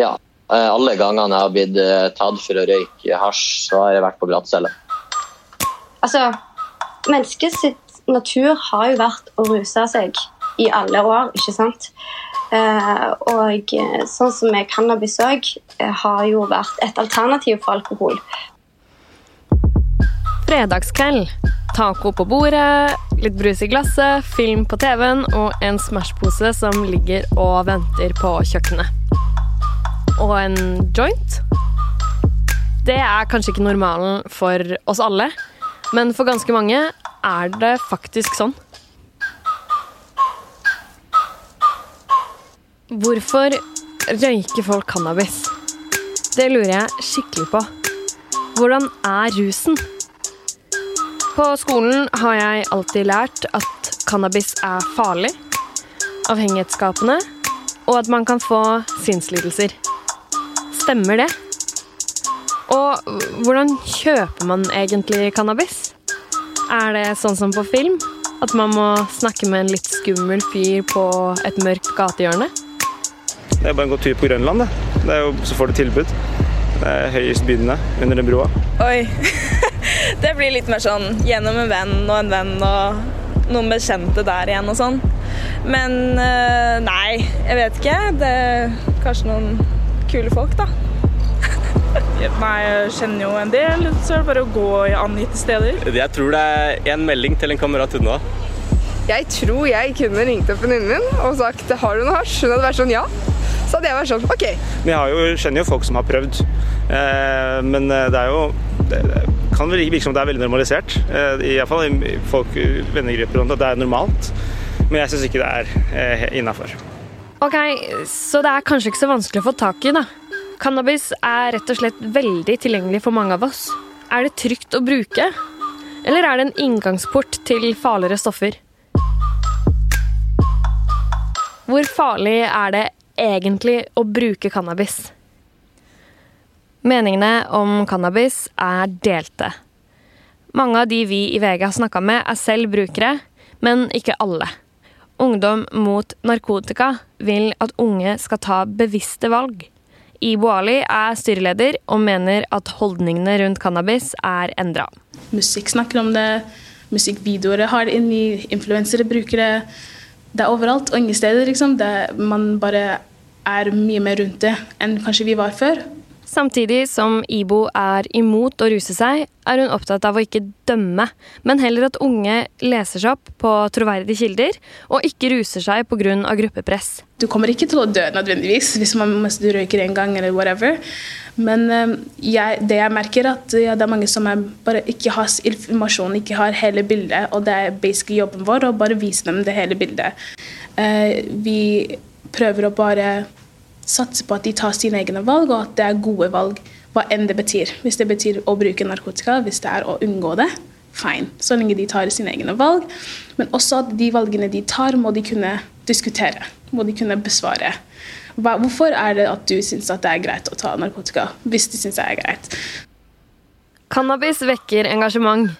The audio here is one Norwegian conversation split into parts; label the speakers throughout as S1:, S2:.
S1: Ja. eh, Alle gangene jeg har blitt eh, tatt for å røyke hasj, så har jeg vært på glattcelle.
S2: Altså, menneskets sitt natur har jo vært å ruse seg i alle år, ikke sant? Eh, og sånn som med cannabis òg, har jo vært et alternativ for alkohol.
S3: Fredagskveld. Taco på bordet, litt brus i glasset, film på TV-en og en Smash-pose som ligger og venter på kjøkkenet. Og en joint. Det er kanskje ikke normalen for oss alle, men for ganske mange er det faktisk sånn. Hvorfor røyker folk cannabis? Det lurer jeg skikkelig på. Hvordan er rusen? På skolen har jeg alltid lært at cannabis er farlig, avhengighetsskapende, og at man kan få sinnslidelser. Stemmer det? Og hvordan kjøper man egentlig cannabis? Er det sånn som på film? At man må snakke med en litt skummel fyr på et mørkt gatehjørne?
S4: Det er bare en god tur på Grønland, det. det er jo, så får du tilbud. Det er høyest bydende under den broa.
S5: Oi. det blir litt mer sånn gjennom en venn og en venn og noen bekjente der igjen og sånn. Men eh, nei, jeg vet ikke. Det er kanskje noen kule folk, da.
S6: Nei, jeg kjenner jo en del, så er det bare å gå i angitte steder.
S7: Jeg tror det er en melding til en kamerat unna.
S8: Jeg tror jeg kunne ringt opp venninnen min og sagt 'har du noe hasj?' Hun hadde vært sånn 'ja'. Så hadde jeg vært sånn 'OK'.
S4: Vi jeg jo, kjenner jo folk som har prøvd, eh, men det er jo det, det kan vel virke som det er veldig normalisert. Eh, Iallfall i folk, vennegrupper, at det er normalt. Men jeg syns ikke det er eh, innafor.
S3: Ok, så det er kanskje ikke så vanskelig å få tak i, da. Cannabis er rett og slett veldig tilgjengelig for mange av oss. Er det trygt å bruke? Eller er det en inngangsport til farligere stoffer? Hvor farlig er det egentlig å bruke cannabis? Meningene om cannabis er delte. Mange av de vi i VG har snakka med, er selv brukere, men ikke alle. Ungdom mot narkotika vil at unge skal ta bevisste valg. Ibo Ali er styreleder og mener at holdningene rundt cannabis er endra.
S9: Musikk snakker om det, musikkvideoer har det inni, influensere bruker det. Det er overalt og ingen steder. Liksom. Det, man bare er mye mer rundt det enn kanskje vi var før.
S3: Samtidig som Ibo er imot å ruse seg, er hun opptatt av å ikke dømme, men heller at unge leser seg opp på troverdige kilder og ikke ruser seg pga. gruppepress.
S9: Du kommer ikke til å dø nødvendigvis hvis, man, du røyker en gang eller whatever. Men um, jeg, det jeg merker, er at ja, det er mange som er, bare ikke har informasjon, ikke har hele bildet. Og det er basically jobben vår å bare vise dem det hele bildet. Uh, vi prøver å bare satse på at de tar sine egne valg, og at det er gode valg, hva enn det betyr. Hvis det betyr å bruke narkotika, hvis det er å unngå det, fine. Så lenge de tar sine egne valg. Men også at de valgene de tar, må de kunne diskutere. Må de kunne besvare. Hva, hvorfor er det at du syns det er greit å ta narkotika, hvis du syns det er greit?
S3: Cannabis vekker engasjement.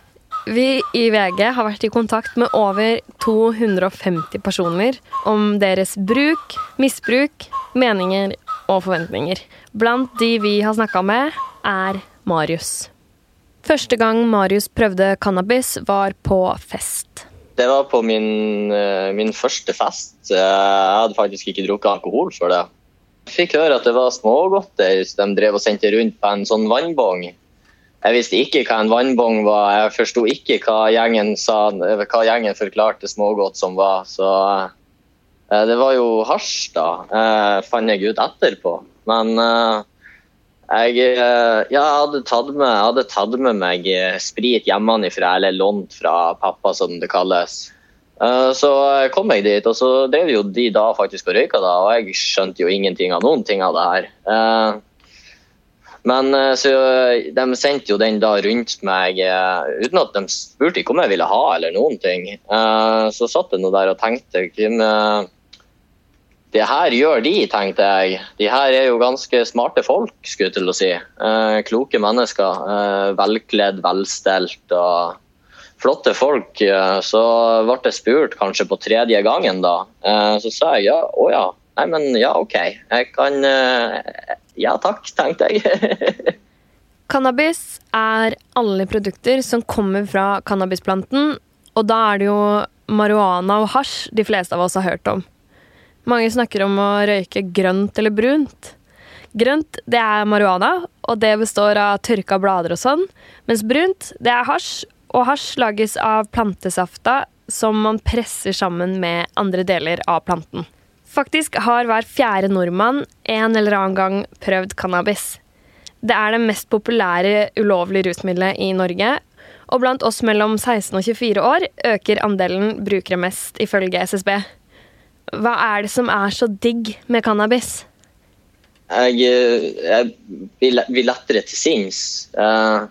S3: Vi i VG har vært i kontakt med over 250 personer om deres bruk, misbruk, meninger og forventninger. Blant de vi har snakka med, er Marius. Første gang Marius prøvde cannabis, var på fest.
S1: Det var på min, eh, min første fest. Jeg hadde faktisk ikke drukket alkohol før det. Jeg fikk høre at det var smågodter de drev og sendte rundt på en sånn vannbong. Jeg visste ikke hva en vannbong var, jeg forsto ikke hva gjengen, sa, hva gjengen forklarte smågodt som var. Så det var jo hasj, da, eh, fant jeg ut etterpå. Men eh, jeg, ja, hadde med, jeg hadde tatt med meg sprit hjemmefra, eller lånt fra pappa, som det kalles. Så kom jeg dit, og så drev jo de da faktisk og røyka, da, og jeg skjønte jo ingenting av noen ting av det her. Men så De sendte jo den da rundt meg uten at de spurte ikke om jeg ville ha eller noen ting. Så satt jeg nå der og tenkte hvem det her gjør de, tenkte jeg. De her er jo ganske smarte folk, skulle jeg til å si. kloke mennesker. velkledd, velstelt og flotte folk. Så ble jeg spurt kanskje på tredje gangen, da. så sa jeg ja, å ja, nei, men ja, OK. Jeg kan eh, Ja takk, tenkte jeg.
S3: Cannabis er alle produkter som kommer fra cannabisplanten, og da er det jo marihuana og hasj de fleste av oss har hørt om. Mange snakker om å røyke grønt eller brunt. Grønt det er marihuana, og det består av tørka blader og sånn. Mens brunt det er hasj, og hasj lages av plantesafta som man presser sammen med andre deler av planten. Faktisk har hver fjerde nordmann en eller annen gang prøvd cannabis. Det er det mest populære ulovlige rusmiddelet i Norge. Og blant oss mellom 16 og 24 år øker andelen brukere mest, ifølge SSB. Hva er det som er så digg med cannabis?
S1: Jeg, eh, jeg blir blir lettere til sinns. Jeg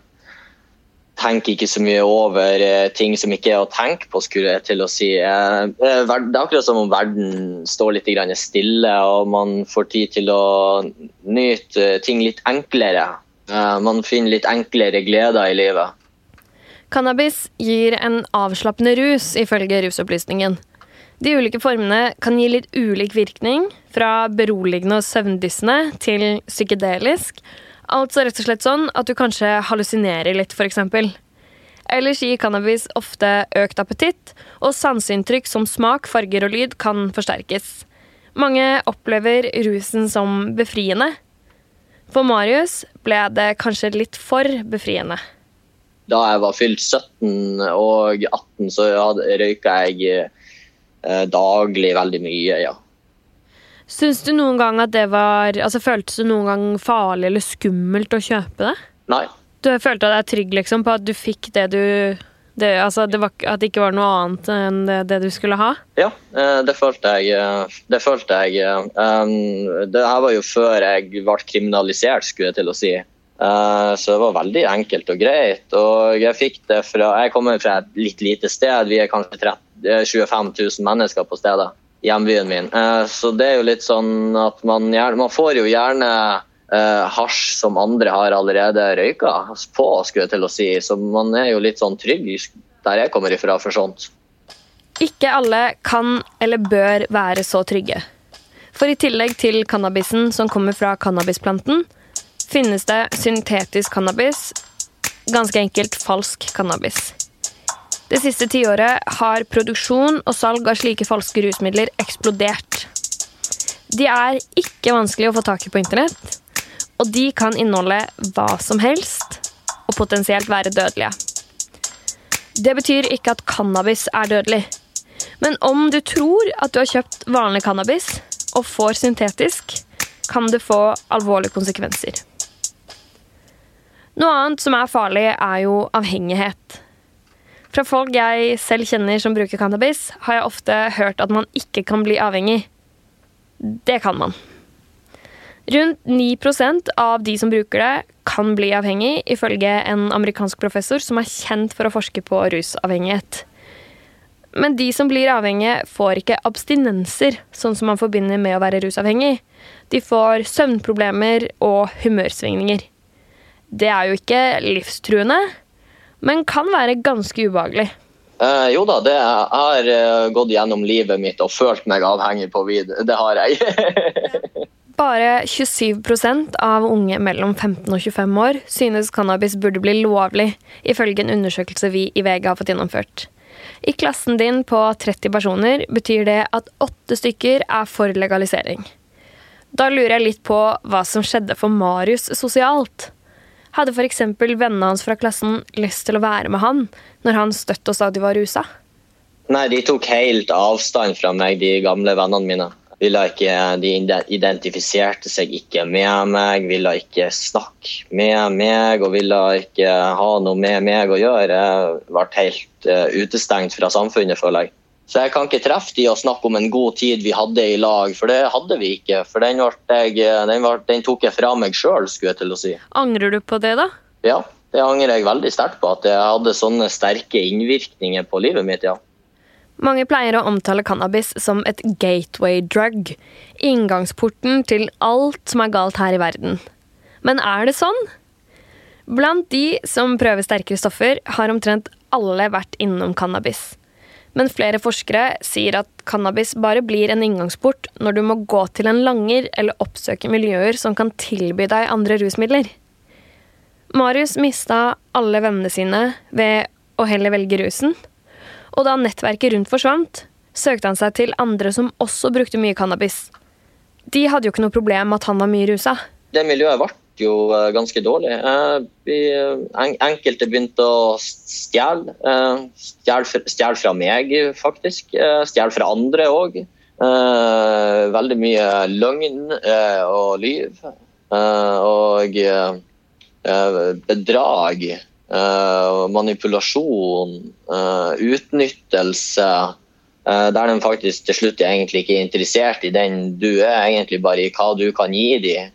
S1: tenker ikke så mye over eh, ting som ikke er å tenke på, skulle jeg til å si. Eh, Det er akkurat som om verden står litt stille, og man får tid til å nyte ting litt enklere. Eh, Man finner litt enklere gleder i livet.
S3: Cannabis gir en avslappende rus, ifølge Rusopplysningen. De ulike formene kan gi litt ulik virkning, fra beroligende og søvndyssende til psykedelisk. Altså rett og slett sånn at du kanskje hallusinerer litt, f.eks. Ellers gir cannabis ofte økt appetitt, og sanseinntrykk som smak, farger og lyd kan forsterkes. Mange opplever rusen som befriende. For Marius ble det kanskje litt for befriende.
S1: Da jeg var fylt 17 og 18, så røyka jeg daglig veldig mye, ja.
S3: Syns du noen gang at det var Altså Føltes det noen gang farlig eller skummelt å kjøpe det?
S1: Nei.
S3: Du følte deg trygg liksom på at du fikk det du det, altså, det var, At det ikke var noe annet enn det, det du skulle ha?
S1: Ja, eh, det følte jeg. eh, Det følte jeg. eh, Det her var jo før jeg ble kriminalisert, skulle jeg til å si. Eh, Så det var veldig enkelt og greit. Og jeg fikk det fra Jeg kommer fra et litt lite sted. Vi er kanskje 30, eh, 25 000 mennesker på stedet. Hjembyen min. Eh, Så det er jo litt sånn at man gjerne Man får jo gjerne eh, hasj som andre har allerede røyka på, skulle jeg til å si. Så man er jo litt sånn trygg der jeg kommer ifra for sånt.
S3: Ikke alle kan eller bør være så trygge. For i tillegg til cannabisen som kommer fra cannabisplanten, finnes det syntetisk cannabis, ganske enkelt falsk cannabis. Det siste tiåret har produksjon og salg av slike falske rusmidler eksplodert. De er ikke vanskelig å få tak i på internett, og de kan inneholde hva som helst og potensielt være dødelige. Det betyr ikke at cannabis er dødelig. Men om du tror at du har kjøpt vanlig cannabis og får syntetisk, kan det få alvorlige konsekvenser. Noe annet som er farlig, er jo avhengighet. Fra folk jeg selv kjenner som bruker cannabis, har jeg ofte hørt at man ikke kan bli avhengig. Det kan man. Rundt 9% av de som bruker det, kan bli avhengig, ifølge en amerikansk professor som er kjent for å forske på rusavhengighet. Men de som blir avhengige, får ikke abstinenser, sånn som man forbinder med å være rusavhengig. De får søvnproblemer og humørsvingninger. Det er jo ikke livstruende, men kan være ganske ubehagelig.
S1: Eh, jo da, det, jeg har eh, gått gjennom livet mitt og følt meg avhengig på vid. Det har jeg.
S3: Bare 27% av unge mellom 15 og 25 år synes cannabis burde bli lovlig, ifølge en undersøkelse vi i VG har fått gjennomført. I klassen din på 30 personer betyr det at åtte stykker er for legalisering. Da lurer jeg litt på hva som skjedde for Marius sosialt. Hadde f.eks. vennene hans fra klassen lyst til å være med han når han støtt og stadig var rusa?
S1: Nei, de tok helt avstand fra meg, de gamle vennene mine. Ikke, de identifiserte seg ikke med meg, ville ikke snakke med meg og ville ikke ha noe med meg å gjøre. Jeg ble helt eh, utestengt fra samfunnet, føler jeg. Så jeg kan ikke treffe de og snakke om en god tid vi hadde i lag, for det hadde vi ikke. For den, jeg, den, ble, den tok jeg fra meg sjøl, skulle jeg til å si.
S3: Angrer du på det, da?
S1: Ja, det angrer jeg veldig sterkt på, at jeg hadde sånne sterke innvirkninger på livet mitt, ja.
S3: Mange pleier å omtale cannabis som et gateway drug. Inngangsporten til alt som er galt her i verden. Men er det sånn? Blant de som prøver sterkere stoffer, har omtrent alle vært innom cannabis. Men flere forskere sier at cannabis bare blir en inngangsport når du må gå til en langer eller oppsøke miljøer som kan tilby deg andre rusmidler. Marius mista alle vennene sine ved å heller velge rusen. Og da nettverket rundt forsvant, søkte han seg til andre som også brukte mye cannabis. De hadde jo ikke noe problem med at han var mye rusa.
S1: Det miljøet ble jo eh, ganske dårlig. Eh, vi, enkelte begynte å stjele. Eh, stjele fra meg, faktisk. Eh, stjele fra andre òg. Eh, veldig mye løgn eh, og lyv. og bedrag. manipulasjon. utnyttelse. Der de faktisk til slutt egentlig ikke er interessert i den du er, egentlig bare i hva du kan gi dem.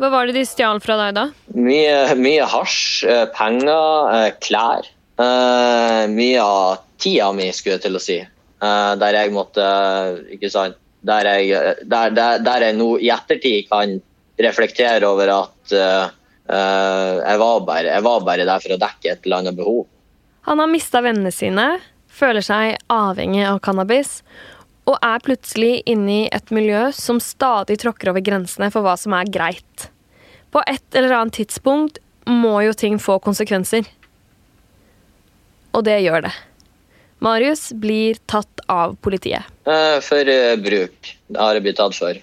S3: Hva var det de stjal fra deg da?
S1: Mye, mye hasj, eh, penger, eh, klær. Uh, mye av tida mi, skulle jeg til å si. Uh, der jeg måtte Ikke sant. Der jeg, der, der, der jeg nå i ettertid kan reflektere over at uh, jeg, var bare, jeg var bare der for å dekke et eller annet behov.
S3: Han har mista vennene sine, føler seg avhengig av cannabis og er plutselig inne i et miljø som stadig tråkker over grensene for hva som er greit. På et eller annet tidspunkt må jo ting få konsekvenser. Og det gjør det. Marius blir tatt av politiet.
S1: Uh, for uh, bruk. Det har jeg blitt tatt for.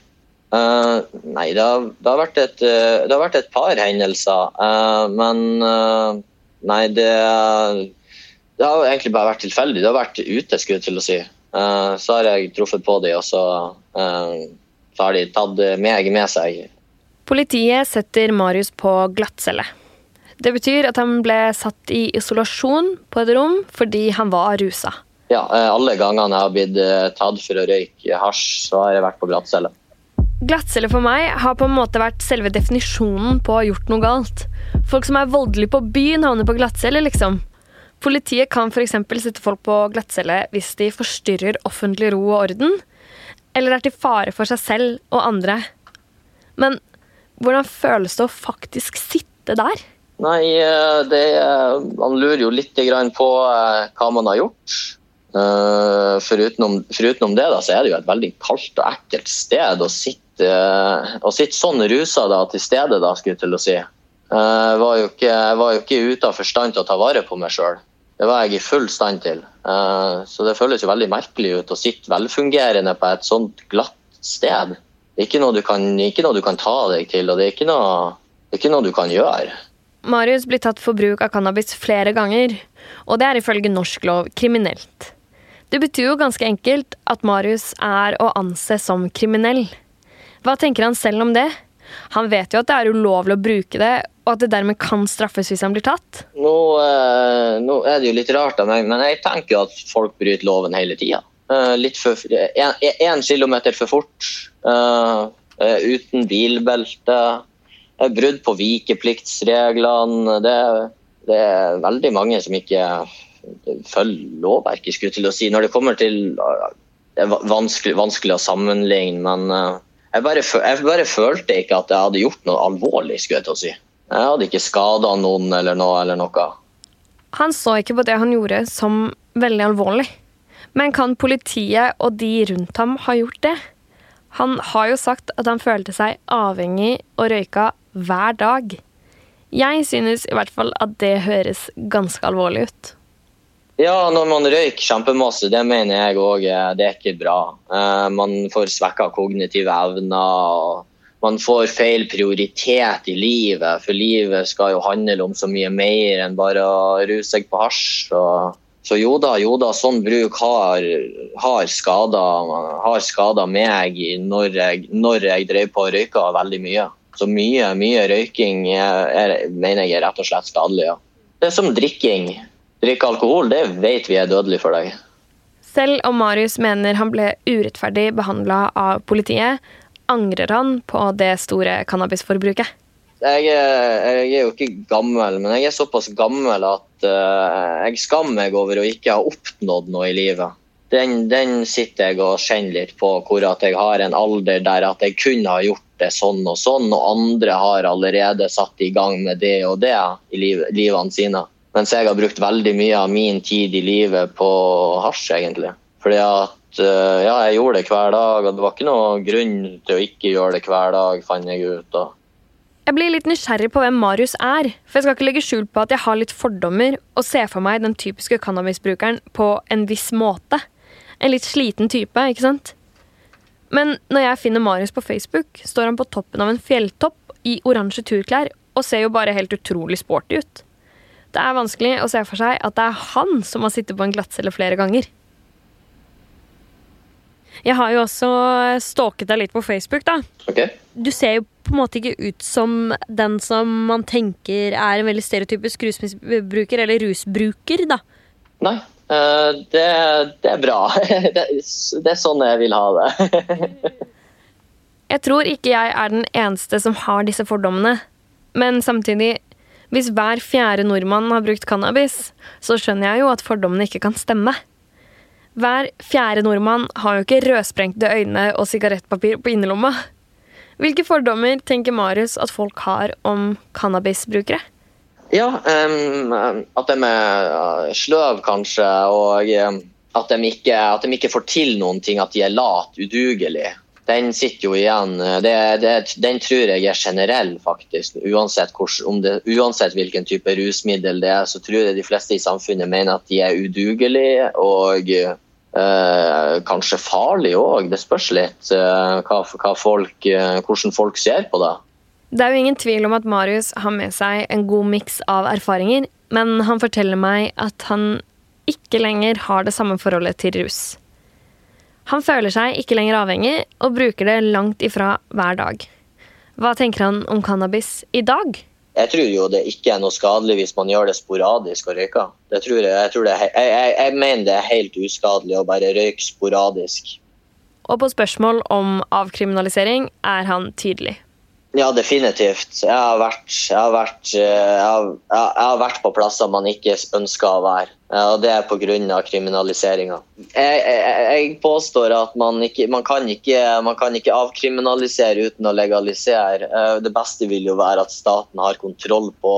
S1: Uh, nei, det har, det, har et, det har, vært et, par hendelser. men nei, det, det har egentlig bare vært tilfeldig. Det har vært ute, skulle jeg til å si. Eh, så har jeg truffet på dem, og så, eh, så har de tatt meg med seg.
S3: Politiet setter Marius på glattcelle. Det betyr at han ble satt i isolasjon på et rom fordi han var rusa.
S1: Ja, eh, alle gangene jeg har blitt tatt for å røyke hasj, så har jeg vært på glattcelle.
S3: Glattcelle for meg har på en måte vært selve definisjonen på å ha gjort noe galt. Folk som er voldelige på byen, havner på glattcelle, liksom. Politiet kan f.eks. sette folk på glattcelle hvis de forstyrrer offentlig ro og orden, eller er til fare for seg selv og andre. Men hvordan føles det å faktisk sitte der?
S1: Nei, eh, det, Man lurer jo litt på eh, hva man har gjort. Eh, forutenom, forutenom det da, så er det jo et veldig kaldt og ekkelt sted å sitte, å sitte sånn rusa da, til stede, da, skulle jeg til å si. Jeg var jo ikke, ikke ute av forstand til å ta vare på meg sjøl. Det var jeg i full stand til. Eh, så det føles jo veldig merkelig ut å sitte velfungerende på et sånt glatt sted. Det er ikke noe du kan, noe du kan ta deg til, og det er ikke noe, er ikke noe du kan gjøre.
S3: Marius blir tatt for bruk av cannabis flere ganger, og det er ifølge norsk lov kriminelt. Det betyr jo ganske enkelt at Marius er å anse som kriminell. Hva tenker han selv om det? Han vet jo at det er ulovlig å bruke det, og at det dermed kan straffes hvis han blir tatt?
S1: Nå, eh, nå er det jo litt rart av meg, men jeg tenker jo at folk bryter loven hele tida. Eh, Én kilometer for fort, eh, uten bilbelte, brudd på vikepliktsreglene. Det, det, er veldig mange som ikke følger lovverket, skulle til å si. Når det kommer til Det er vanskelig, vanskelig å sammenligne, men jeg bare, jeg bare, følte ikke at jeg hadde gjort noe alvorlig. skulle Jeg til å si. Jeg hadde ikke skada noen eller noe, eller noe.
S3: Han så ikke på det han gjorde som veldig alvorlig. Men kan politiet og de rundt ham ha gjort det? Han har jo sagt at han følte seg avhengig og røyka hver dag. Jeg synes i hvert fall at det høres ganske alvorlig ut.
S1: Ja, når man røyker kjempemasse, det mener jeg òg det er ikke bra. Eh, man får svekka kognitive evner. Man får feil prioritet i livet, for livet skal jo handle om så mye mer enn bare å ruse seg på hasj. Så jo da, jo da, sånn bruk har, har skada, meg når jeg, når jeg drev på og røyka veldig mye. Så mye, mye røyking er, mener jeg er rett og slett skadelig. Ja. Det er som drikking drikke alkohol, det vet vi er dødelig for deg.
S3: Selv om Marius mener han ble urettferdig behandla av politiet, angrer han på det store cannabisforbruket.
S1: Jeg, jeg, er jo ikke gammel, men jeg er såpass gammel at uh, jeg skammer meg over å ikke ha oppnådd noe i livet. Den, den sitter jeg og kjenner litt på, hvor at jeg har en alder der at jeg kunne ha gjort det sånn og sånn, og andre har allerede satt i gang med det og det i liv, livene sine. Mens jeg har brukt veldig mye av min tid i livet på hasj, egentlig. Fordi at ja, jeg gjorde det hver dag, og det var ikke noe grunn til å ikke gjøre det hver dag, fant jeg ut. Og
S3: Jeg blir litt nysgjerrig på hvem Marius er, for jeg skal ikke legge skjul på at jeg har litt fordommer og ser for meg den typiske cannabisbrukeren på en viss måte. En litt sliten type, ikke sant? Men når jeg finner Marius på Facebook, står han på toppen av en fjelltopp i oransje turklær og ser jo bare helt utrolig sporty ut. Det er vanskelig å se for seg at det er han som har sittet på en glattcelle flere ganger. Jeg har jo også stalket deg litt på Facebook, da.
S1: ok?
S3: Du ser jo på en måte ikke ut som den som man tenker er en veldig stereotypisk rusmisbruker, eller rusbruker, da.
S1: Nei, eh, det, det er bra. Det, det er sånn jeg vil ha det.
S3: Jeg tror ikke jeg er den eneste som har disse fordommene. Men samtidig, hvis hver fjerde nordmann har brukt cannabis, så skjønner jeg jo at fordommene ikke kan stemme. Hver fjerde nordmann har jo ikke rødsprengte øyne og sigarettpapir på innerlomma. Hvilke fordommer tenker Marius at folk har om cannabisbrukere?
S1: Ja, um, at de er eh, sløv kanskje, og at, de ikke, at de ikke får til noen ting, at de er lat, udugelige. Den sitter jo igjen. Det, det, den tror jeg er generell, faktisk. Uansett, om det, uansett hvilken type rusmiddel det er, så tror jeg de fleste i samfunnet mener at de er udugelige og eh, kanskje farlig òg. Det spørs litt eh, hva, hva folk, eh, hvordan folk ser på det.
S3: Det er jo ingen tvil om at Marius har med seg en god miks av erfaringer, men han forteller meg at han ikke lenger har det samme forholdet til rus. Han føler seg ikke lenger avhengig, og bruker det langt ifra hver dag. Hva tenker han om cannabis i dag?
S1: Jeg tror jo det ikke er noe skadelig hvis man gjør det sporadisk og røyker. Det tror jeg, jeg, tror det jeg, jeg, jeg mener det er helt uskadelig å bare røyke sporadisk.
S3: Og på spørsmål om avkriminalisering er han tydelig.
S1: Ja, definitivt. Jeg har vært, jeg har vært, eh, jeg har, jeg har vært på plasser man ikke ønsker å være. Og det er pga. kriminaliseringa. Jeg, jeg påstår at man, ikke, man, kan ikke, man kan ikke avkriminalisere uten å legalisere. Eh, Det beste vil jo være at staten har kontroll på,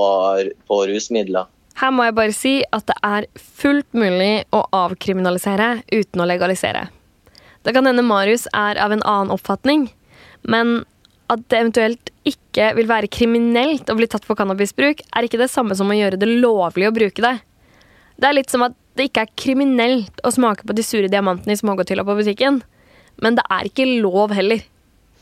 S1: på rusmidler.
S3: Her må jeg bare si at det er fullt mulig å avkriminalisere uten å legalisere. Det kan hende Marius er av en annen oppfatning, men at det eventuelt ikke vil være kriminelt å bli tatt for cannabisbruk, er ikke det samme som å gjøre det lovlig å bruke det. Det er litt som at det ikke er kriminelt å smake på de sure diamantene i smågodthylla på butikken, men det er ikke lov heller.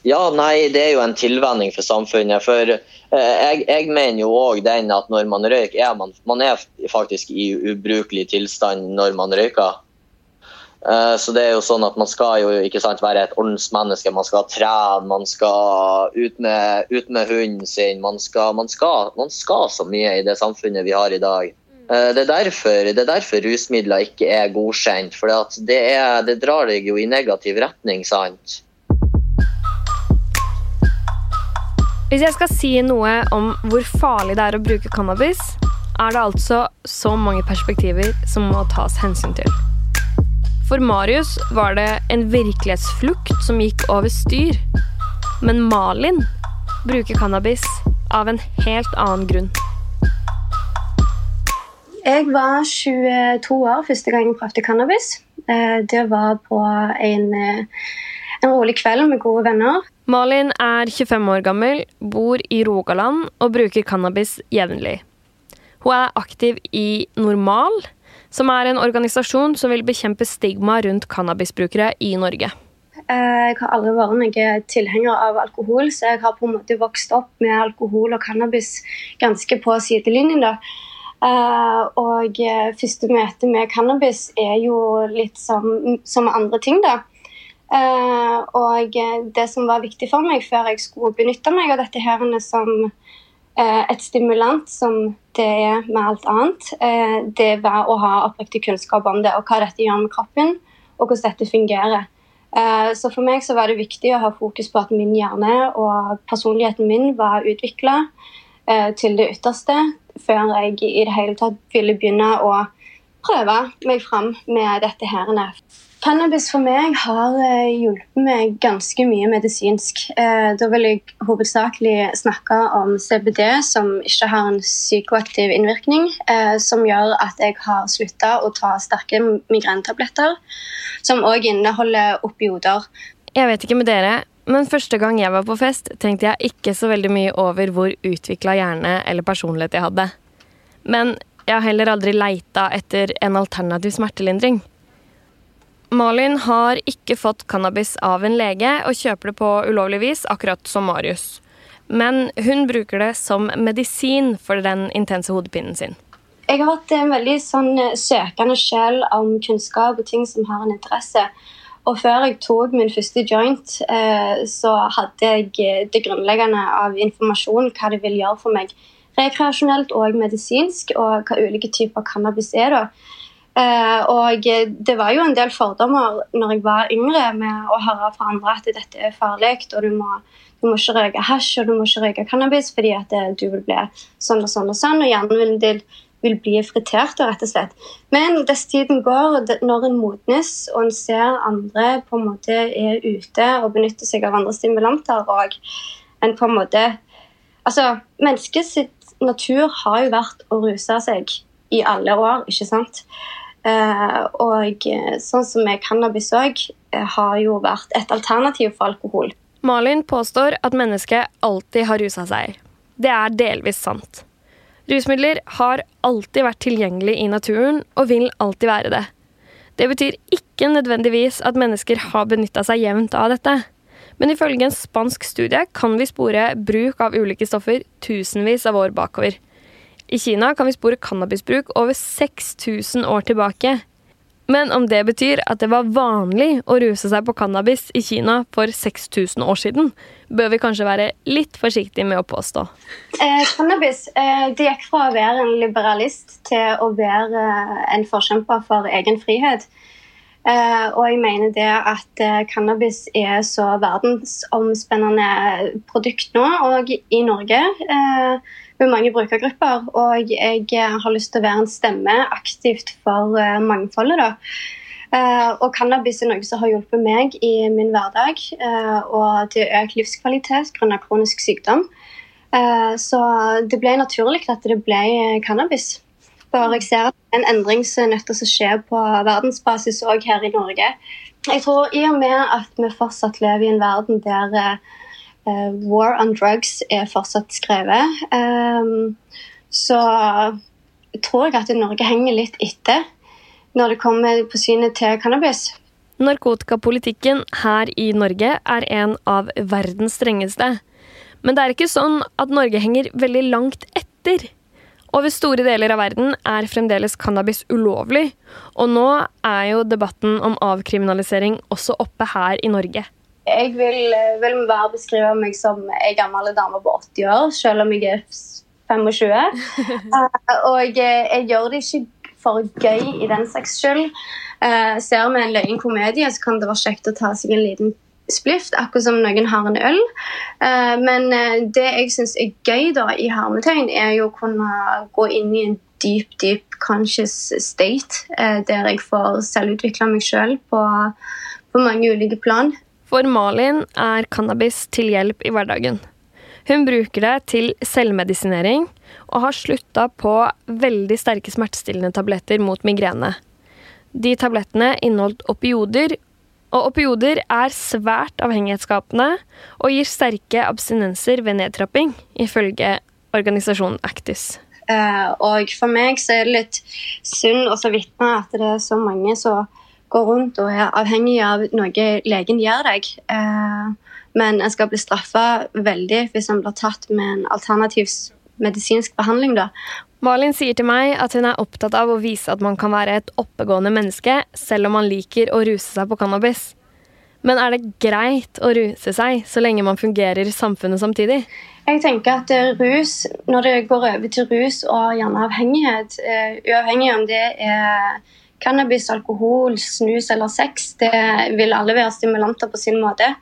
S1: Ja, nei, det er jo en tilvenning for samfunnet. For eh, jeg, jeg mener jo òg den at når man røyker, er man, man er faktisk i ubrukelig tilstand når man røyker. Eh, så det er jo sånn at man skal jo ikke sant, være et ordensmenneske. Man skal trene, man skal ut med, ut med hunden sin. Man skal, man, skal, man skal så mye i det samfunnet vi har i dag. Eh, Det er derfor, det er derfor rusmidler ikke er godkjent. For det, er, det drar deg jo i negativ retning, sant.
S3: Hvis jeg skal si noe om hvor farlig det er å bruke cannabis, er det altså så mange perspektiver som må tas hensyn til. For Marius var det en virkelighetsflukt som gikk over styr. Men Malin bruker cannabis av en helt annen grunn.
S2: Jeg var 22 år første gang jeg prøvde cannabis. Eh, Det var på en, eh, en rolig kveld med gode venner.
S3: Malin er 25 år gammel, bor i Rogaland og bruker cannabis jevnlig. Hun er aktiv i Normal, som er en organisasjon som vil bekjempe stigma rundt cannabisbrukere i Norge.
S2: Jeg har aldri vært noen tilhenger av alkohol, så jeg har på en måte vokst opp med alkohol og cannabis ganske på sidelinjen. da. Eh, og eh, første møte med cannabis er jo litt som, som andre ting, da. Eh, og det som var viktig for meg før jeg skulle benytte meg av dette her som et stimulant, som det er med alt annet, eh, det var å ha oppriktig kunnskap om det, og hva dette gjør med kroppen, og hvordan dette fungerer. Eh, Så for meg så var det viktig å ha fokus på at min hjerne og personligheten min var utvikla til det ytterste, før jeg i det hele tatt ville begynne å prøve meg fram med dette her. Cannabis for meg har eh, hjulpet meg ganske mye medisinsk. Eh, da vil jeg hovedsakelig snakke om CBD, som ikke har en psykoaktiv innvirkning, eh, som gjør at jeg har slutta å ta sterke migrentabletter, som òg inneholder opioder.
S3: Jeg vet ikke med dere, men første gang jeg var på fest, tenkte jeg ikke så veldig mye over hvor utvikla hjerne eller personlighet jeg hadde. Men jeg har heller aldri leita etter en alternativ smertelindring. Malin har ikke fått cannabis av en lege og kjøper det på ulovlig vis, akkurat som Marius. Men hun bruker det som medisin for den intense hodepinen sin.
S2: Jeg har vært en veldig sånn eh, søkende sjel om kunnskap og ting som har en interesse. Og før jeg tok min første joint, eh, så hadde jeg eh, det grunnleggende av informasjon hva det vil gjøre for meg rekreasjonelt og medisinsk, og hva ulike typer cannabis er. da. Uh, og det var jo en del fordommer når jeg var yngre, med å høre fra andre at dette er farlig, og du må, du må ikke røyke hasj og du må ikke røyke cannabis fordi at det, du vil bli sånn og sånn og sånn, og hjernen vil, del, vil bli fritert, rett og slett. Men dess tiden går, når en modnes og en ser andre på en måte er ute og benytter seg av andre stimulanter, og en på en måte Altså, menneskets natur har jo vært å ruse seg i alle år, ikke sant? Eh, og eh, sånn som med cannabis òg, eh, har jo vært et alternativ for alkohol.
S3: Malin påstår at mennesket alltid har rusa seg. Det er delvis sant. Rusmidler har alltid vært tilgjengelig i naturen, og vil alltid være det. Det betyr ikke nødvendigvis at mennesker har benytta seg jevnt av dette. Men ifølge en spansk studie kan vi spore bruk av ulike stoffer tusenvis av år bakover. I Kina kan vi spore cannabisbruk over 6000 år tilbake. Men om det betyr at det var vanlig å ruse seg på cannabis i Kina for 6000 år siden, bør vi kanskje være litt forsiktige med å påstå.
S2: Eh, cannabis eh, det gikk fra å være en liberalist til å være eh, en forkjemper for egen frihet. Eh, og jeg mener det at eh, cannabis er så verdensomspennende produkt nå, og i Norge. Eh, med mange brukergrupper. Og jeg eh, har lyst til å være en stemme aktivt for uh, mangfoldet. da. Uh, og cannabis er noe som har hjulpet meg i min hverdag uh, og til økt livskvalitet grunnet kronisk sykdom. så det ble naturlig at det ble cannabis. For jeg ser en endring som er nødt til å skje på verdensbasis òg her i Norge. Jeg tror I og med at vi fortsatt lever i en verden der Uh, War on drugs er fortsatt skrevet. Um, så tror jeg at Norge henger litt etter når det kommer på synet til cannabis.
S3: Narkotikapolitikken her i Norge er en av verdens strengeste. Men det er ikke sånn at Norge henger veldig langt etter. Over store deler av verden er fremdeles cannabis ulovlig, og nå er jo debatten om avkriminalisering også oppe her i Norge.
S2: Jeg vil, eh, vil bare beskrive meg som ei gammel dame på 80 år, selv om jeg er 25. uh, og jeg, jeg gjør det ikke for gøy i den saks skyld. Uh, ser vi en løgn komedie, så kan det være kjekt å ta seg en liten splift, akkurat som noen har en øl. Uh, men det jeg syns er gøy da, i hermetegn, er jo å kunne gå inn i en dyp, dyp conscious state, der jeg får selvutvikla meg sjøl på, på mange ulike plan.
S3: For Malin er cannabis til hjelp i hverdagen. Hun bruker det til selvmedisinering og har slutta på veldig sterke smertestillende tabletter mot migrene. De tablettene inneholdt opioder, og opioder er svært avhengighetsskapende og gir sterke abstinenser ved nedtrapping, ifølge organisasjonen Actis.
S2: Uh, og for meg så er det litt synd å vitne at det er så mange som går rundt og er avhengig av noe legen gir deg. Eh, men en skal bli straffa veldig hvis en blir tatt med en alternativ medisinsk behandling. da.
S3: Malin sier til meg at hun er opptatt av å vise at man kan være et oppegående menneske selv om man liker å ruse seg på cannabis. Men er det greit å ruse seg så lenge man fungerer i samfunnet samtidig?
S2: Jeg tenker at rus, Når det går over til rus og gjerne avhengighet, uh, uavhengig om det er Cannabis, alkohol, snus eller sex det vil alle være stimulanter på sin måte.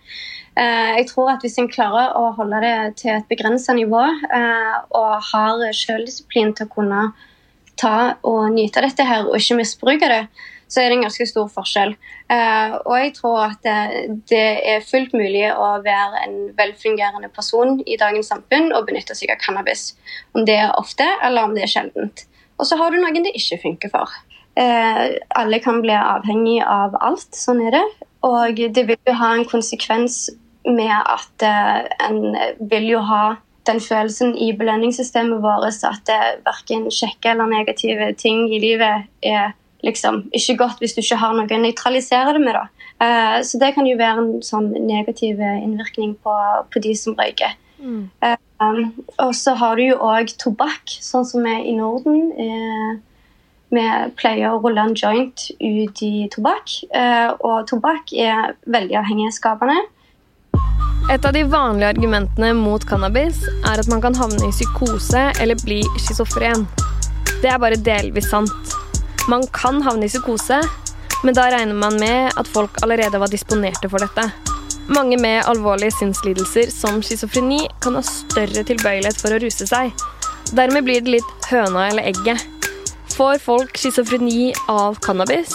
S2: Eh, jeg tror at Hvis en klarer å holde det til et begrenset nivå eh, og har selvdisiplin til å kunne ta og nyte dette her og ikke misbruke det, så er det en ganske stor forskjell. Eh, og jeg tror at det, er fullt mulig å være en velfungerende person i dagens samfunn og benytte seg av cannabis. Om det er ofte, eller om det er sjeldent. Og så har du noen det ikke funker for. Eh, alle kan bli avhengig av alt, sånn er det. Og det vil jo ha en konsekvens med at eh, en vil jo ha den følelsen i belønningssystemet vårt at verken kjekke eller negative ting i livet er liksom ikke godt hvis du ikke har noe å nøytralisere det med. da. Eh, så det kan jo være en sånn negativ innvirkning på, på de som røyker. Mm. Uh, um, og så har du jo òg tobakk, sånn som er i Norden. Uh, vi pleier å rulle en joint ut i tobakk, og tobakk er veldig avhengighetsskapende.
S3: Et av de vanlige argumentene mot cannabis er at man kan havne i psykose eller bli schizofren. Det er bare delvis sant. Man kan havne i psykose, men da regner man med at folk allerede var disponerte for dette. Mange med alvorlige sinnslidelser som schizofreni kan ha større tilbøyelighet for å ruse seg. Dermed blir det litt høna eller egget. Får folk schizofreni av cannabis,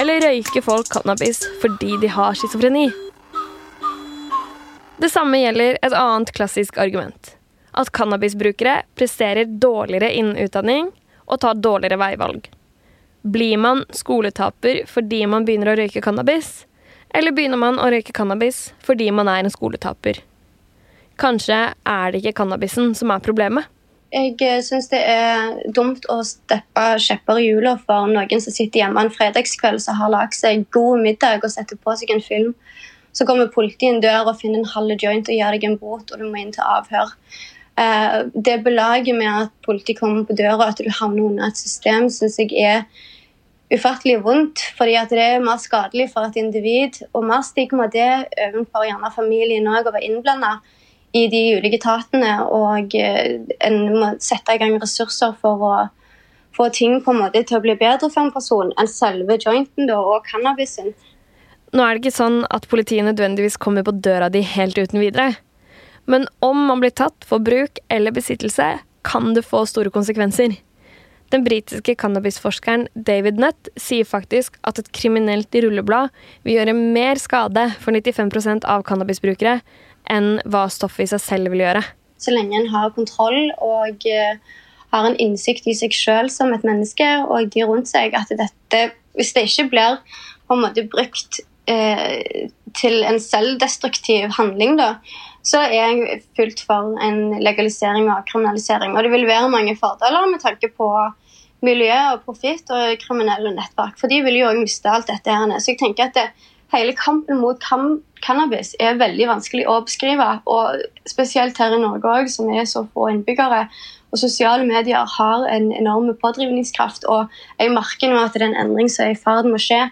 S3: eller røyker folk cannabis fordi de har schizofreni? Det samme gjelder et annet klassisk argument. At cannabisbrukere presterer dårligere innen utdanning og tar dårligere veivalg. Blir man skoletaper fordi man begynner å røyke cannabis? Eller begynner man å røyke cannabis fordi man er en skoletaper? Kanskje er det ikke cannabisen som er problemet?
S2: Jeg eh, syns det er dumt å steppe skjepper i hjula for noen som sitter hjemme en fredagskveld som har lagd seg god middag og setter på seg en film. Så kommer politiet inn dør og finner en halv joint og gir deg en bot, og du må inn til avhør. Eh, det belaget med at politiet kommer på døra, og at du havner under et system, syns jeg er ufattelig vondt, fordi det er mer skadelig for et individ. Og mer stigma det overfor gjerne familien òg, å være innblanda i de ulike etatene. Og eh, en må sette i gang ressurser for å få ting på en måte til å bli bedre for en person enn selve jointen da, og cannabisen.
S3: Nå er det ikke sånn at politiet nødvendigvis kommer på døra di helt uten videre. Men om man blir tatt for bruk eller besittelse, kan det få store konsekvenser. Den britiske cannabisforskeren David Nutt sier faktisk at et kriminelt rulleblad vil gjøre mer skade for 95% av cannabisbrukere enn hva stoffet i seg selv vil gjøre.
S2: Så lenge en har kontroll og uh, har en innsikt i seg sjøl som et menneske og de rundt seg, at dette, hvis det ikke blir på en måte brukt eh, til en selvdestruktiv handling, da, så er jeg fullt for en legalisering og kriminalisering. Og det vil være mange fordeler med tanke på miljø og profitt og kriminelle nettverk. For de vil jo òg miste alt dette. her. Så jeg tenker at det, hele kampen mot kan cannabis er veldig vanskelig å beskrive. Og spesielt her i Norge òg, som er så få innbyggere. Og sosiale medier har en enorm pådrivningskraft. Og jeg merker nå at det er en endring som er i ferd med å skje.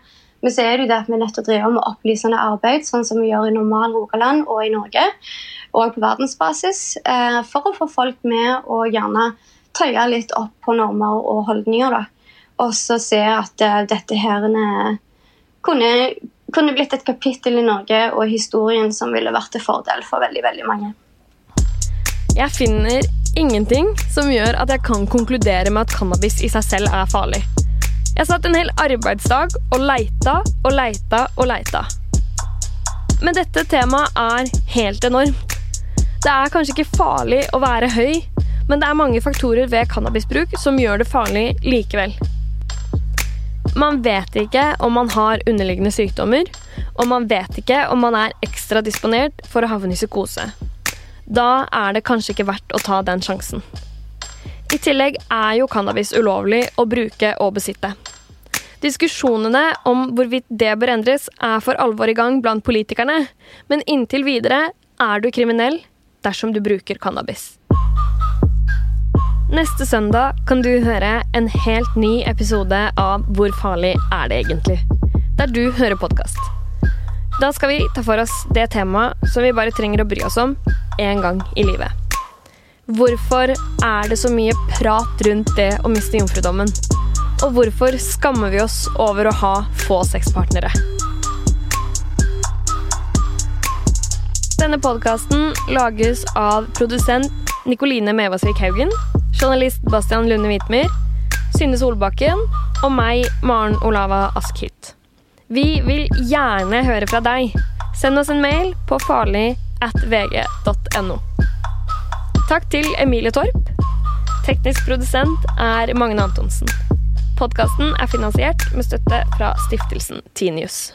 S2: Men så er det jo det at vi er nødt til å drive med opplysende arbeid, sånn som vi gjør i normal Rogaland og i Norge, og på verdensbasis, eh, for å få folk med og gjerne tøye litt opp på normer og holdninger. da. Og så se at uh, dette her kunne, kunne, blitt et kapittel i Norge og historien som ville vært til fordel for veldig, veldig mange.
S3: Jeg finner ingenting som gjør at jeg kan konkludere med at cannabis i seg selv er farlig. Jeg satt en hel arbeidsdag og leita og leita og leita. Men dette temaet er helt enormt. Det er kanskje ikke farlig å være høy, men det er mange faktorer ved cannabisbruk som gjør det farlig likevel. Man vet ikke om man har underliggende sykdommer, og man vet ikke om man er ekstra disponert for å havne i psykose. Da er det kanskje ikke verdt å ta den sjansen. I tillegg er jo cannabis ulovlig å bruke og besitte. Diskusjonene om hvorvidt det bør endres, er for alvor i gang blant politikerne, men inntil videre er du kriminell dersom du bruker cannabis. Neste søndag kan du høre en helt ny episode av Hvor farlig er det egentlig? Der du hører podkast. Da skal vi ta for oss det temaet som vi bare trenger å bry oss om én gang i livet. Hvorfor er det så mye prat rundt det å miste jomfrudommen? Og hvorfor skammer vi oss over å ha få sexpartnere? Denne podkasten lages av produsent Nikoline Mevasvik Haugen journalist Bastian Lunde Hvitmyr, Synne Solbakken og meg, Maren Olava Askhytt. Vi vil gjerne høre fra deg. Send oss en mail på farlig at vg.no. Takk til Emilie Torp. Teknisk produsent er Magne Antonsen. Podkasten er finansiert med støtte fra stiftelsen Tinius.